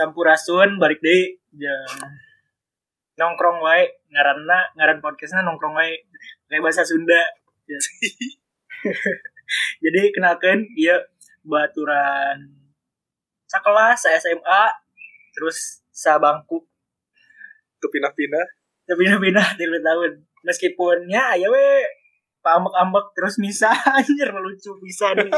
sampurasun balik deh. Jam nongkrong wae ngaranna ngaran podcastnya nongkrong wae. Kayak bahasa Sunda. Ya. jadi kenalkan iya baturan sekelas SMA terus sabangku. Tuh pindah-pindah. tapi pindah tiga tahun. Meskipun ya ya we ambek-ambek terus bisa. Anjir lucu bisa deh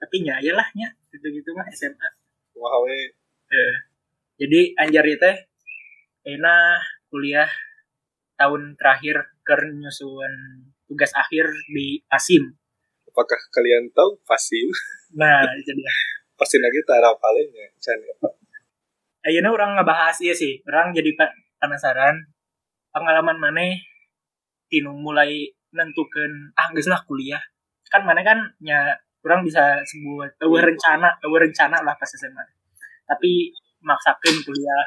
tapi ya ya lah nya gitu gitu mah SMA Wah, we. Eh, jadi anjar teh Ena kuliah tahun terakhir ke nyusun tugas akhir di Asim. Apakah kalian tahu pasim? Nah, itu dia. Lagi tak ada palingnya. Ya. Ayeuna orang ngebahas iya sih. Orang jadi penasaran pengalaman mana tinu mulai nentukan ah geus lah kuliah. Kan mana kan nya orang bisa sebut eueuh rencana, eueuh rencana lah pas SMA. Tapi maksakeun kuliah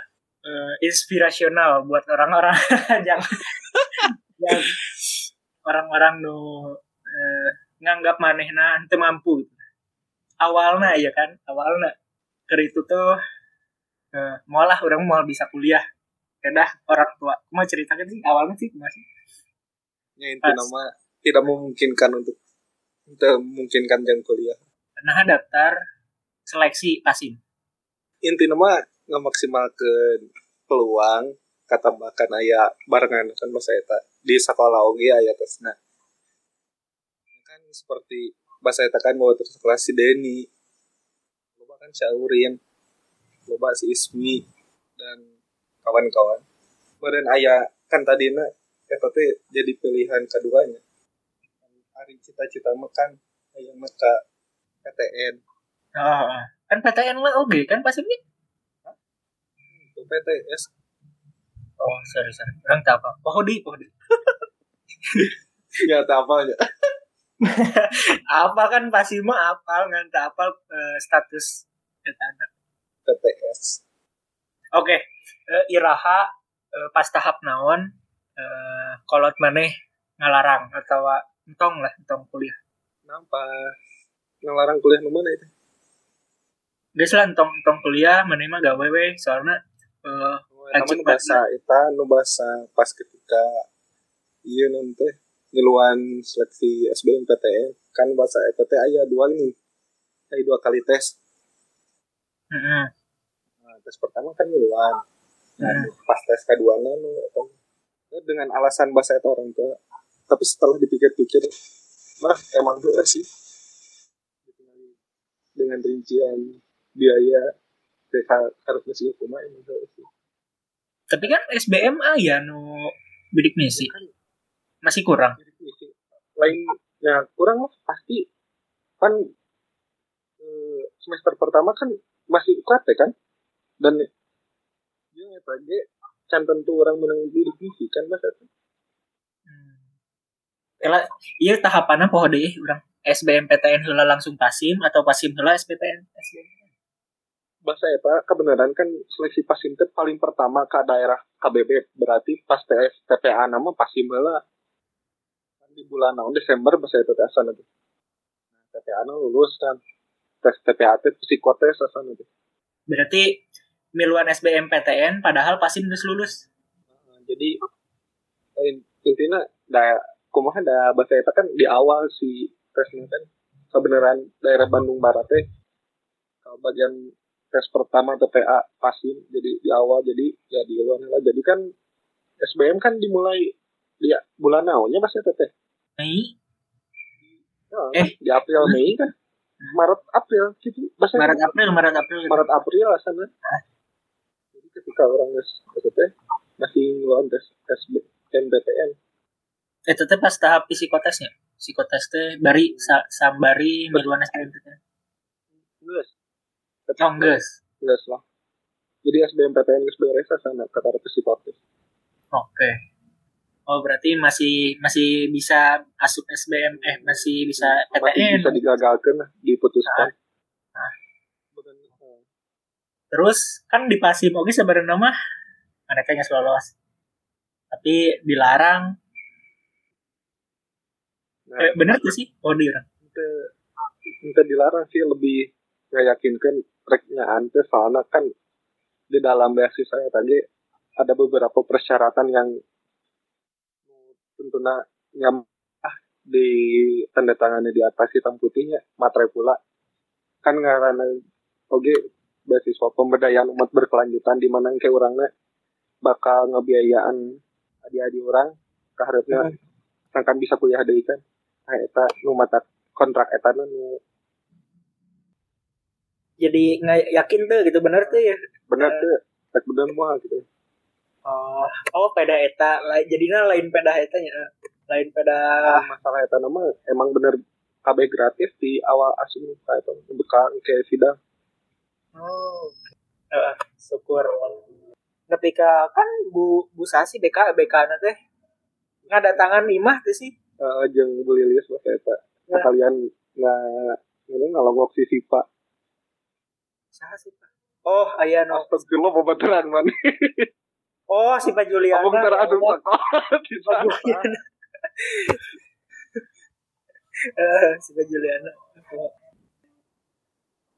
eh, inspirasional buat orang-orang yang yang orang-orang nu eh, nganggap manehna teu mampu. Awalnya ya kan, awalnya keur itu tuh eh, mau lah orang mau bisa kuliah. Kedah orang tua. Mau ceritakan sih? Awalnya sih masih Ya, itu nama tidak memungkinkan untuk memungkinkan jang kuliah. nah daftar seleksi pasim Inti nama nggak maksimalkan peluang katambahkan aya barengan kan bahasa eta di sekolah oge aya tesna. Kan seperti bahasa eta kan bahwa terus kelas si Denny. Loba kan si Aurin. Loba si Ismi dan kawan-kawan. Kemudian aya kan tadina eta teh jadi pilihan keduanya. Hari cita-cita mah kan aya mah ka PTN. oh, kan PTN lah oke kan pasimnya Itu PTS oh sorry sorry orang tak apa pohodi pohodi ya tak apa ya. apa kan pasim mah apal ngan tak apal eh, status anak. PTS. oke eh, iraha eh, pas tahap naon eh, kolot maneh ngalarang atau entong lah entong kuliah Kenapa? Ngelarang kuliah nu mana itu? Geus lah entong entong kuliah maneh mah gawe we soalnya eh, Anjing bahasa eta nu bahasa pas ketika iya nanti ngiluan seleksi SBMPTN kan bahasa eta teh aya dua ini aya dua kali tes heeh. nah, tes pertama kan ngiluan nah, Hmm. pas tes kedua nu eh, dengan alasan bahasa eta orang tua tapi setelah dipikir-pikir mah emang bener sih. Dengan rincian biaya TK harus ngasih hukuman emang bener sih. Tapi kan SBM ya nu bidik misi. Kan. Masih kurang. lainnya kurang mah pasti. Kan eh, semester pertama kan masih UKT kan? Dan dia ngetage can tentu orang menang bidik misi kan mas eta. Kela iya tahapannya poho deui urang SBMPTN heula langsung pasim atau pasim heula SBPN SBM. bahasa eta kebenaran kan seleksi pasim teh paling pertama ke daerah KBB berarti pas TS TPA nama pasim heula. Kan di bulan naon Desember bahasa asana teh. Nah, TPA na lulus kan. Tes TPA teh psikotes asana teh. Berarti miluan SBMPTN padahal pasim geus lulus. Nah, jadi in- intinya da kumaha da bahasa eta kan di awal si tesnya kan kebenaran daerah Bandung Barat teh bagian tes pertama TPA pasim jadi di awal jadi ya di luar lah. Jadi kan SBM kan dimulai di bulan naonnya mas eta teh. Mei, Ya, Eh. di April Mei kan. Maret April gitu bahasa Maret April, Maret April. gitu. Maret April sana. Jadi ketika orang tes teh masih ngeluarin tes tes NBTN Itu teh pas tahap psikotesnya. Psikotes teh bari sa, sambari miluan SBMPTN. Geus. Oh, geus. Geus lah. Jadi SBMPTN geus beres sana kata psikotes. Oke. Oh, berarti masih masih bisa asup SBM eh masih bisa Masih PTN. bisa digagalkan lah, diputuskan. Ah. Terus kan di Pasim oke sebenarnya mah kayaknya selalu lolos. Tapi dilarang. Nah, Eh, bener tuh sih? Oh, dilarang. ente dilarang sih lebih nggak yakinkan reknya ante soalnya kan di dalam beasiswa saya tadi ada beberapa persyaratan yang tentunya nyam ah, di tanda tangannya di atas hitam putihnya materai pula kan karena oke beasiswa pemberdayaan umat berkelanjutan di mana kayak orangnya bakal ngebiayaan adik-adik orang keharapnya hmm. kan bisa kuliah dari kan nah eta nu mata kontrak eta nu jadi nggak yakin tuh gitu bener tuh ya? Bener tuh tak bener mah gitu. Oh oh peda eta. Jadinya lain peda eta nya. Lain peda. Nah, masalah eta nama emang bener KB gratis di awal asing kayak itu bekal kayak sidang. Oh uh, syukur. Ketika kan Bu Bu Sasi BK BK teh tangan imah tuh sih uh, jeng Bu Lilis mas eta ya. kalian nggak ini ngalongok si Sipa Siapa sih Pak? Oh, ayah no. Astagfirullah pembetulan man. oh, si Pak Juliana. Abang ntar aduh oh. si Pak Juliana. uh, si Pak Juliana.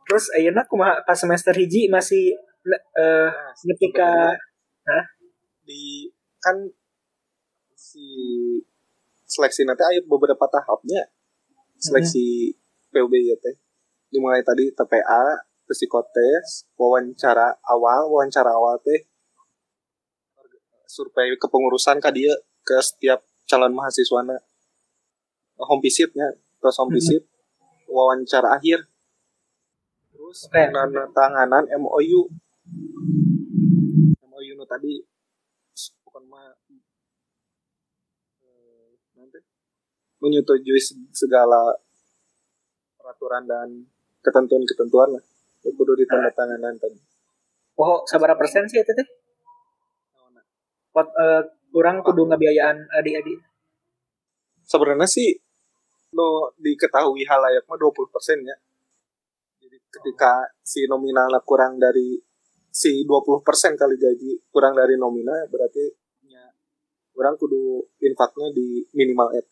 Terus ayeuna kumaha pas semester hiji masih uh, nah, ketika di kan si seleksi nanti ada beberapa tahapnya seleksi hmm. PUB ya teh dimulai tadi TPA psikotes wawancara awal wawancara awal teh survei kepengurusan ka dia ke setiap calon mahasiswa na home visitnya terus home visit hmm. wawancara akhir terus okay. tanganan MOU MOU no tadi bukan mah eh, nanti menyetujui segala peraturan dan ketentuan-ketentuan lah. Kudu ditandatanganan tadi. Oh sabar persen sih itu teh? Pot, uh, kurang kudu ngabiayaan adik-adik? Sebenarnya sih lo diketahui halayak mah 20 persen ya. Jadi ketika si nominalnya kurang dari si 20 persen kali gaji kurang dari nominal berarti ya, kurang kudu infaknya di minimal et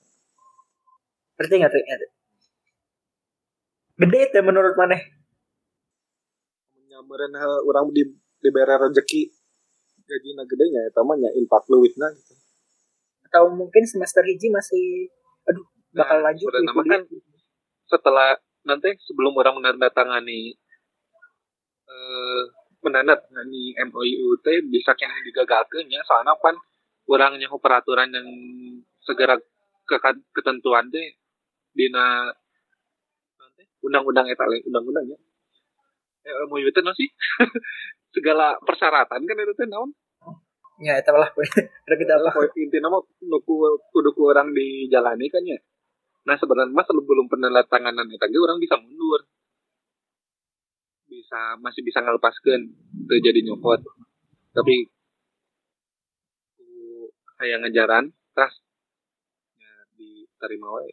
berarti nggak tuh? Gede itu menurut mana meren orang di diberi rezeki gaji na gedenya ya tamanya infak leuwihna gitu. Atau mungkin semester hiji masih aduh bakal nah, lanjut gitu. kan setelah nanti sebelum orang menandatangani eh menandatangani MOU teh bisa kena digagalkan ya. Soalnya kan orangnya peraturan yang segera ke ketentuan teh dina undang-undang eta undang-undangnya eh, mau itu sih? Segala persyaratan kan itu tuh naon ya itu lah ada kita apa? Intinya mau nuku kudu orang dijalani kan ya. Nah sebenarnya mas belum penandatanganan itu aja orang bisa mundur. Bisa masih bisa ngelepaskan terjadi nyokot. Tapi kayak ngejaran tas ya diterima wae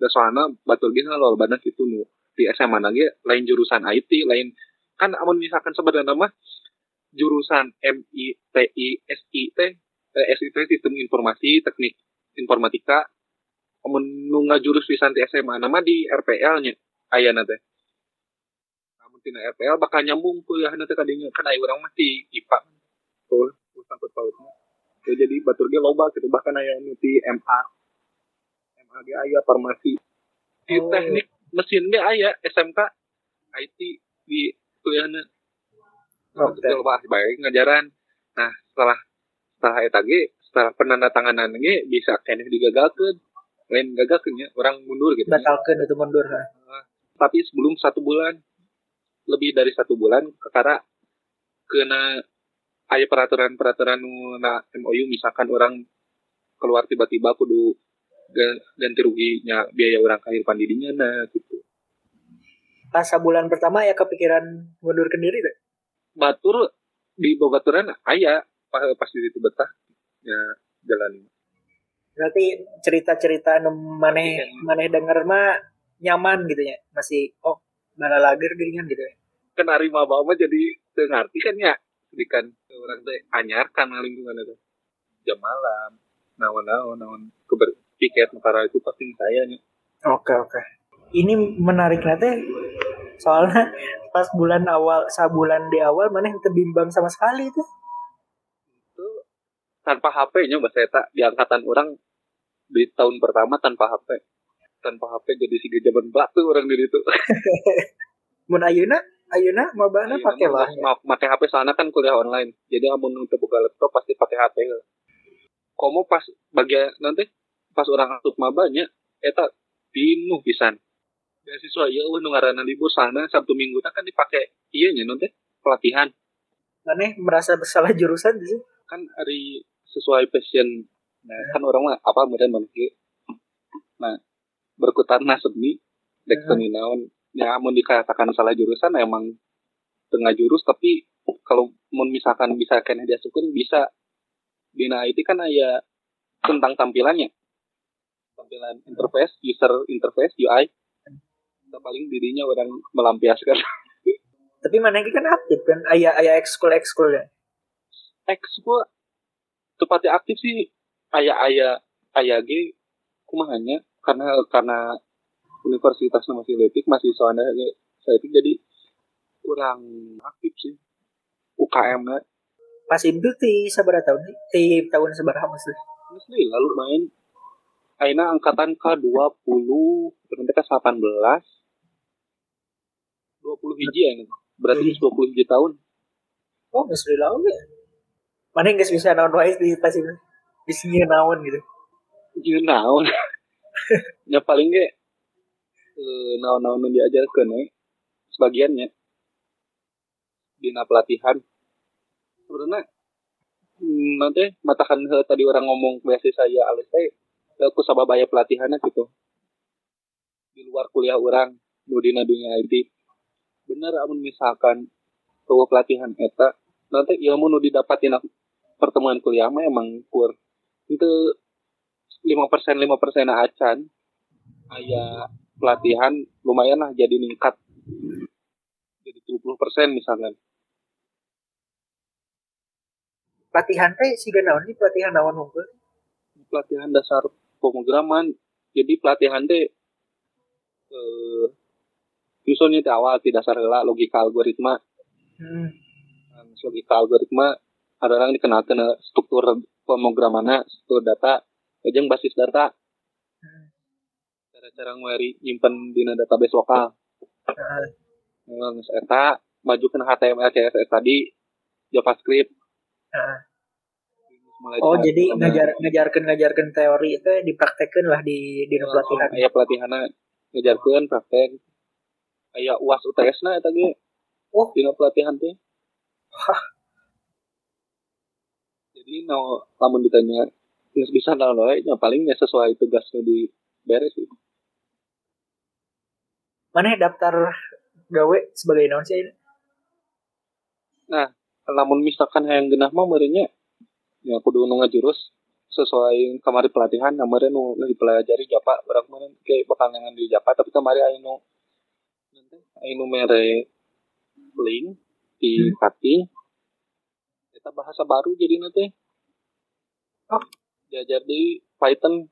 dan soalnya batul gini loh banyak itu nu di SMA lagi lain jurusan IT lain kan amun misalkan sebenarnya mah jurusan MI TI SI T eh, SI T sistem informasi teknik informatika amun nunga jurus di santi SMA nama di RPL nya ayah nanti namun tina RPL bakal nyambung kuliah nanti kadinya kan ayah orang mati IPA tuh sangkut pautnya ya, jadi batur ge loba gitu bahkan ayah nuti MA MA ge ayah farmasi di oh. teknik mesinnya ayah SMK IT di kuliahnya okay. bahas baik ngajaran nah setelah setelah etag setelah penandatanganan ge bisa kene digagalkan lain gagalkan ya orang mundur gitu batalkan itu mundur ha. Nah, tapi sebelum satu bulan lebih dari satu bulan karena kena ayah peraturan-peraturan na MOU misalkan orang keluar tiba-tiba kudu ganti ruginya biaya orang kahir pandidinya nah gitu. Pas bulan pertama ya kepikiran mundurkan diri tuh batur di bogaturan ayah pas pas di itu betah ya jalan. Berarti cerita-cerita maneh ya. maneh denger mah nyaman gitu ya? Masih oh mana lagi dengan gitu ya? Kan mah bawa jadi ngerti kan ya? Kan orang tuh anyar kan lingkungan itu jam malam nawan nawan nawan keber piket makara itu pasti saya nya oke oke. Ini menarik nanti soalnya pas bulan awal sabulan di awal mana yang terbimbang sama sekali itu. Itu tanpa HP nya Mbak Seta. Di angkatan orang di tahun pertama tanpa HP tanpa HP jadi si zaman batu orang di itu mun ayuna? Ayuna? Mabana pakai lah mau pakai HP sana kan kuliah online. Jadi amun untuk buka laptop pasti pakai HP kamu pas bagian nanti pas orang asup mabanya eta pinuh pisan. Beasiswa ya lu ngarana libur sana sabtu minggu kan dipakai. Iya nya nanti pelatihan. Aneh merasa bersalah jurusan sih. Kan hari sesuai passion nah kan orang mah apa kemudian manusia. Nah berkutat nasib nih dek seni naon ya mau dikatakan salah jurusan emang tengah jurus tapi kalau mau misalkan bisa kena dia sukun bisa Dina IT kan ya tentang tampilannya tampilan interface user interface UI kita paling dirinya orang melampiaskan. Tapi mana kan aktif kan? Ayah ayah ekskul ekskul ya? Ekskul tepatnya aktif sih. Ayah ayah ayah g kumahanya karena karena universitas masih letik masih soalnya saya itu jadi kurang aktif sih. UKM nya. Pas itu di seberapa tahun di tahun seberapa maksudnya? Asli lalu main Aina angkatan ke-20 berarti ke 18 20 hiji ya berarti hmm. 20 hiji tahun. Oh nggak sudah lama ya? Mana nggak bisa naon wae di pas itu sini naon gitu. Jadi naon. Ya paling gak eh, naon-naon yang diajarkan nih sebagiannya. Di pelatihan. Sebenarnya hmm, nanti matakan tadi orang ngomong biasa saya alis saya aku sababaya pelatihannya gitu. Di luar kuliah orang nudina dunia IT bener amun misalkan tuh pelatihan eta nanti ilmu nu didapatin pertemuan kuliah mah emang kur. Itu lima persen lima persen acan ayah pelatihan lumayan lah jadi ningkat. Jadi 70 persen misalnya pelatihan teh sih gak naon pelatihan naon hukum? Pelatihan dasar pemrograman jadi pelatihan teh eh, Justru di awal tidak sarela logika algoritma. Hmm. Logika algoritma ada orang dikenalkan struktur pemrogramannya, struktur data, yang basis data. Hmm. Cara-cara ngwari nyimpen di database lokal. Hmm. Nah, eta maju ke HTML CSS tadi JavaScript. Hmm. Oh jadi ngajar ngajarkan ngajarkan teori itu dipraktekkan lah di di pelatihan. Iya pelatihannya ngajarkan praktek. Kayak uas UTS na eta ge oh. Dina pelatihan teh jadi no lamun ditanya nggak bisa naon wae nya palingnya sesuai tugasnya di beres sih. Mana daftar gawe sebagai naon sih nah namun misalkan yang genah mah merenya ya kudu nu jurus sesuai kamari pelatihan kemarin nu dipelajari japa barang kemarin kayak bakal di japa tapi kemarin ayo nu anu mere link di hmm. cutting kita bahasa baru jadi nanti oh. ya jadi Python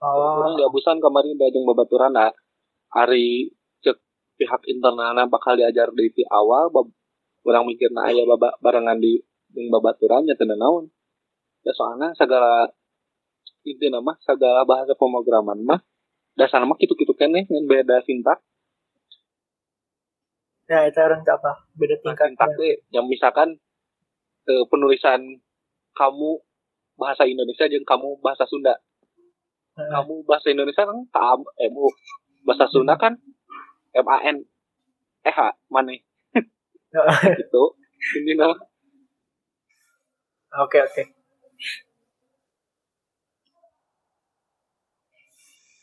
oh. orang abusan kemarin dajeng babaturan nah hari cek pihak internalnya bakal diajar di awal bab, orang mikir nah ayah babak barengan di dengan babaturannya tidak naon ya soalnya segala itu nama segala bahasa pemrograman mah dasar mah gitu gitu kan nih beda sintak Ya, itu orang apa? Beda tingkat. Nah, yang misalkan eh, penulisan kamu bahasa Indonesia dan kamu bahasa Sunda. Hmm. Kamu bahasa Indonesia kan KAM, MU. Bahasa Sunda kan MAN. Eh, mana? gitu. Ini nah. Oke, oke.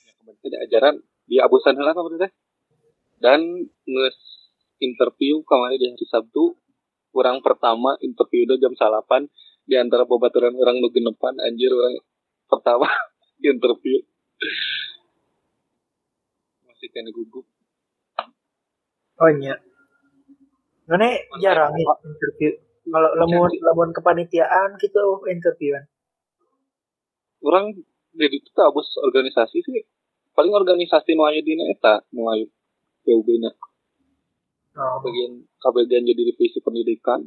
Ya, kemarin ajaran di Abu Sanhala apa Dan nges interview kemarin di hari Sabtu orang pertama interview udah jam salapan di antara babaturan orang nu genepan anjir orang pertama interview. Masih kena gugup. Oh iya. Mana jarang nih interview kalau lemon lemon kepanitiaan gitu interviewan orang jadi itu tabus organisasi sih. Paling organisasi nu aya dina eta nu aya PUB na Oh. bagian kabagian jadi divisi pendidikan.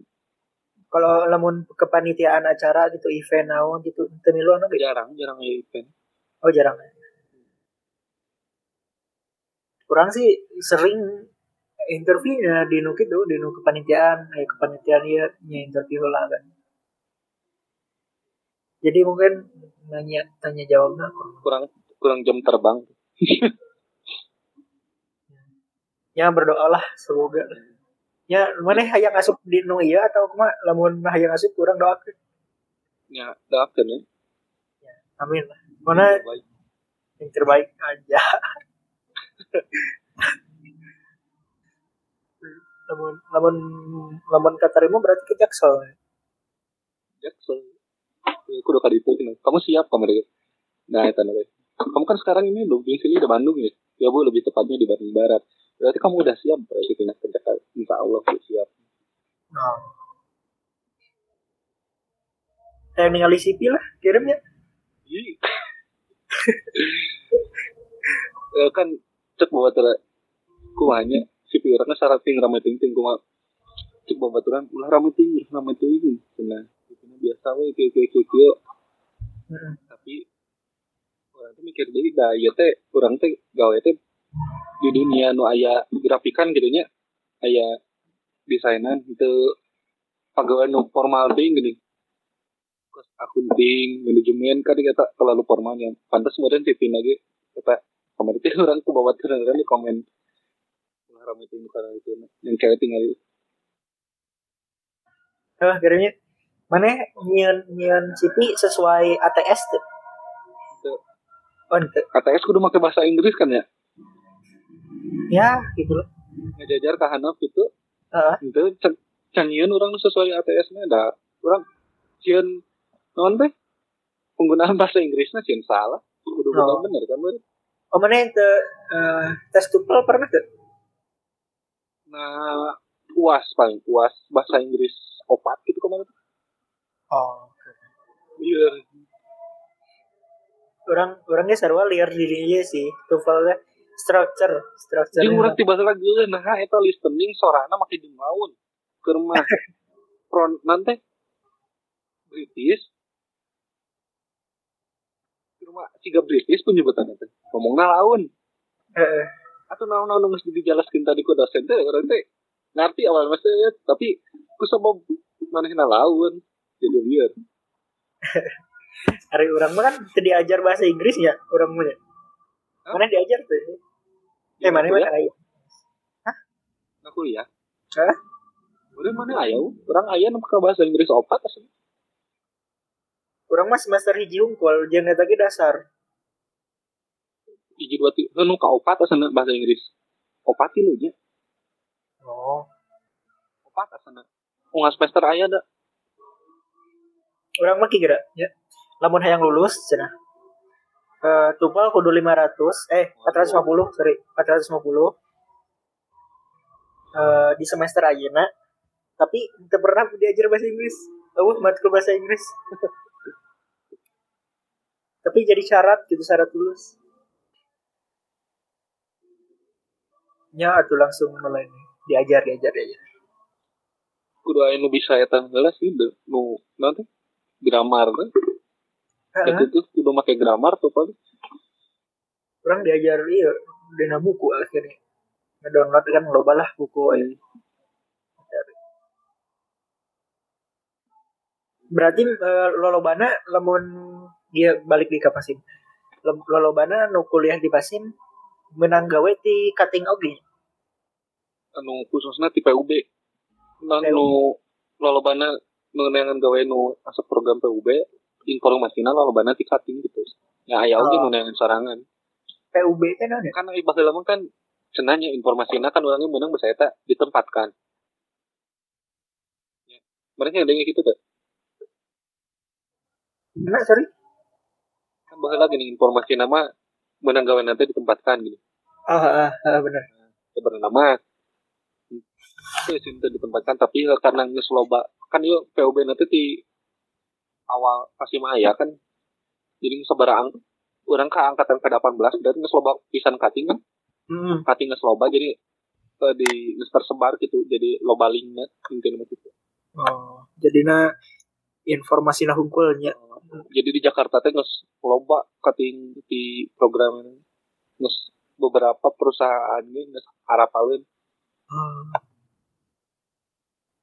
Kalau lamun kepanitiaan acara gitu event naon gitu teu milu anu jarang jarang aya event. Oh jarang. Kurang sih sering interview ya di nu kitu di nu kepanitiaan. Kayak kepanitiaan ieu nya interview lah kan. Jadi mungkin nanya tanya jawabnya kurang. Kurang jam terbang. Ya berdoalah semoga. Ya mana hayang asup di nu ieu atau kumaha lamun hayang asup kurang doakeun ya doakeun ya amin lah. Mana yang terbaik aja lamun lamun lamun katarima berarti ke jaksel. Jaksel. Ya, aku udah kali itu kamu siap kamu deh. Nah itu nanti kamu kan sekarang ini lo sini di Bandung ya? Ya bu lebih tepatnya di Bandung Barat. Berarti kamu udah siap berarti pindah ke Jakarta? Insya Allah udah siap. Nah. saya ningali CV lah kirimnya. Iya. Eh, kan cek bawa tera kumanya si pirangnya syarat ting ramai ting ting kuma cek bawa baturan ulah ramai ting ramai ting nah itu biasa we kayak kayak kayak Heeh. tapi orang tuh mikir deui da ieu teh urang teh gawe teh di dunia nu aya grafikan gitu nya aya desainan itu pegawai nu formal ting gini. Terus akunting manajemen kan kata terlalu formal yang pantas kemudian titin lagi. Kata kemarin orang tuh bawa terus kan di komen Ramai ting karena itu yang cewek tinggal itu ah kirimnya mana? Nyian nyian CV sesuai ATS tuh. Itu. oh ente. ATS kudu pakai bahasa Inggris kan ya? Ya gitu loh. Ngajajar ke Hanaf gitu Heeh. itu can- canggihun orang sesuai ATS nya ada orang cian non teh penggunaan bahasa Inggrisnya cian salah. Benar Oh. bener kan bener oh mana yang te, eh, tes tupel pernah tuh nah puas paling puas bahasa Inggris opat gitu kemarin oh iya orang orangnya sarwa liar dirinya sih. Tuvelnya structure structure jadi orang tiba lagi nah eta listening sorana makin di laun ke rumah front nanti British. Ke rumah tiga British penyebutan itu ngomongnya laun. Atau naon naon nggak dijelaskan tadi ku dosen teh orang teh ngerti awal masih tapi ku sama mana laun jadi liar hari orang mah kan diajar bahasa Inggris ya orang ya. Hah? mana diajar tuh eh mana ya mana aya nah kuliah Hah? Udah mana ayah? Orang ayah pakai bahasa Inggris opat asli. orang mah semester hiji unggul eta ge dasar Hiji dua tiga, nu ka opat asana bahasa Inggris. Opat tilu nya. oh. Opat asana. Ungas semester ayah da. orang mah kira ya. Lamun hayang lulus cenah. Eh tupel kudu 500 eh 450 sorry 450 eh di semester ayeuna tapi teu pernah diajar bahasa Inggris. Eueuh matkul bahasa Inggris. Tapi jadi syarat gitu syarat lulus ya atuh langsung mulai nih. diajar diajar diajar Kudu aya nu bisa eta heula sih de. Nu nanti grammar teh. Eta tuh kudu make grammar tuh paling. orang diajar iya dina buku akhirnya ngedownload kan loba lah buku eh. berarti eh, lolobana lamun dia balik di kapasin lolobana nu kuliah di pasin menang gawe di cutting oge Anu khususna ti PUB. Nah, nu lolobana mengenangan gawe nu asup program PUB informasinya lolobana ti cutting gitu. Ya aya oge Oh. nu neangan sorangan. PUB kan ada kan ibadah lama kan cenanya informasinya kan orangnya menang bahasa eta ditempatkan ya. mereka yang gitu tuh nah sorry kan bahasa lagi nih informasi nama menang gawe nanti ditempatkan gitu. Ah ah, ah bener sebenarnya nama itu sih itu ditempatkan tapi eh, karena nges loba kan yuk PUB nanti di awal pasti maya kan jadi sabaraang orang ke angkatan ke 18 dan nges loba pisan cutting kan? Hmm. nges loba jadi eh, di nges tersebar gitu jadi loba linknya mungkin gitu. Oh, jadi na informasi nah hungkulnya. Jadi di Jakarta teh nges loba cutting di program ini. nges beberapa perusahaan ini nges harapalin Hmm.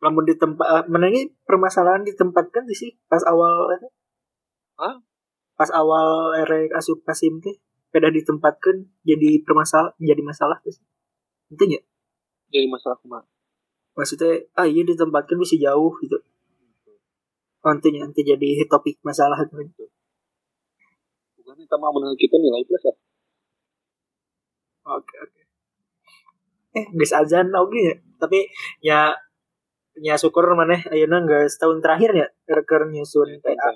Namun di tempat mana ini permasalahan ditempatkan di sih pas awal. Hah? Pas awal erek asup Kasim teh beda ditempatkan jadi permasalah jadi masalah tuh. Intinya jadi masalah ke mana maksudnya ah iya ditempatkan bisa jauh gitu. Nantinya nanti jadi topik masalah itu. bukan kita mau menurut kita nilai plus ya Oke oke. Eh geus azan oke ya. Tapi ya ya syukur maneh ayeuna geus tahun terakhir ya keur nyusun PA.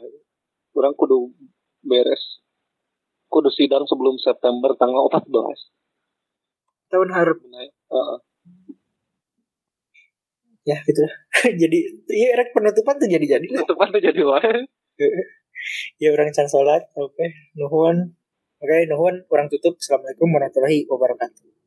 orang kudu beres kudu sidang sebelum September tanggal 14 Tahun harap Benar. Ya gitu. Lah. jadi iya rek penutupan tuh jadi jadi tepat tuh jadi wae. Ya orang can sholat oke nuhun. Oke nuhun orang tutup. Assalamualaikum warahmatullahi wabarakatuh